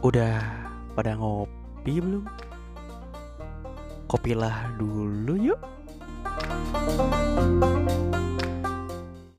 Udah pada ngopi belum? Kopilah dulu yuk.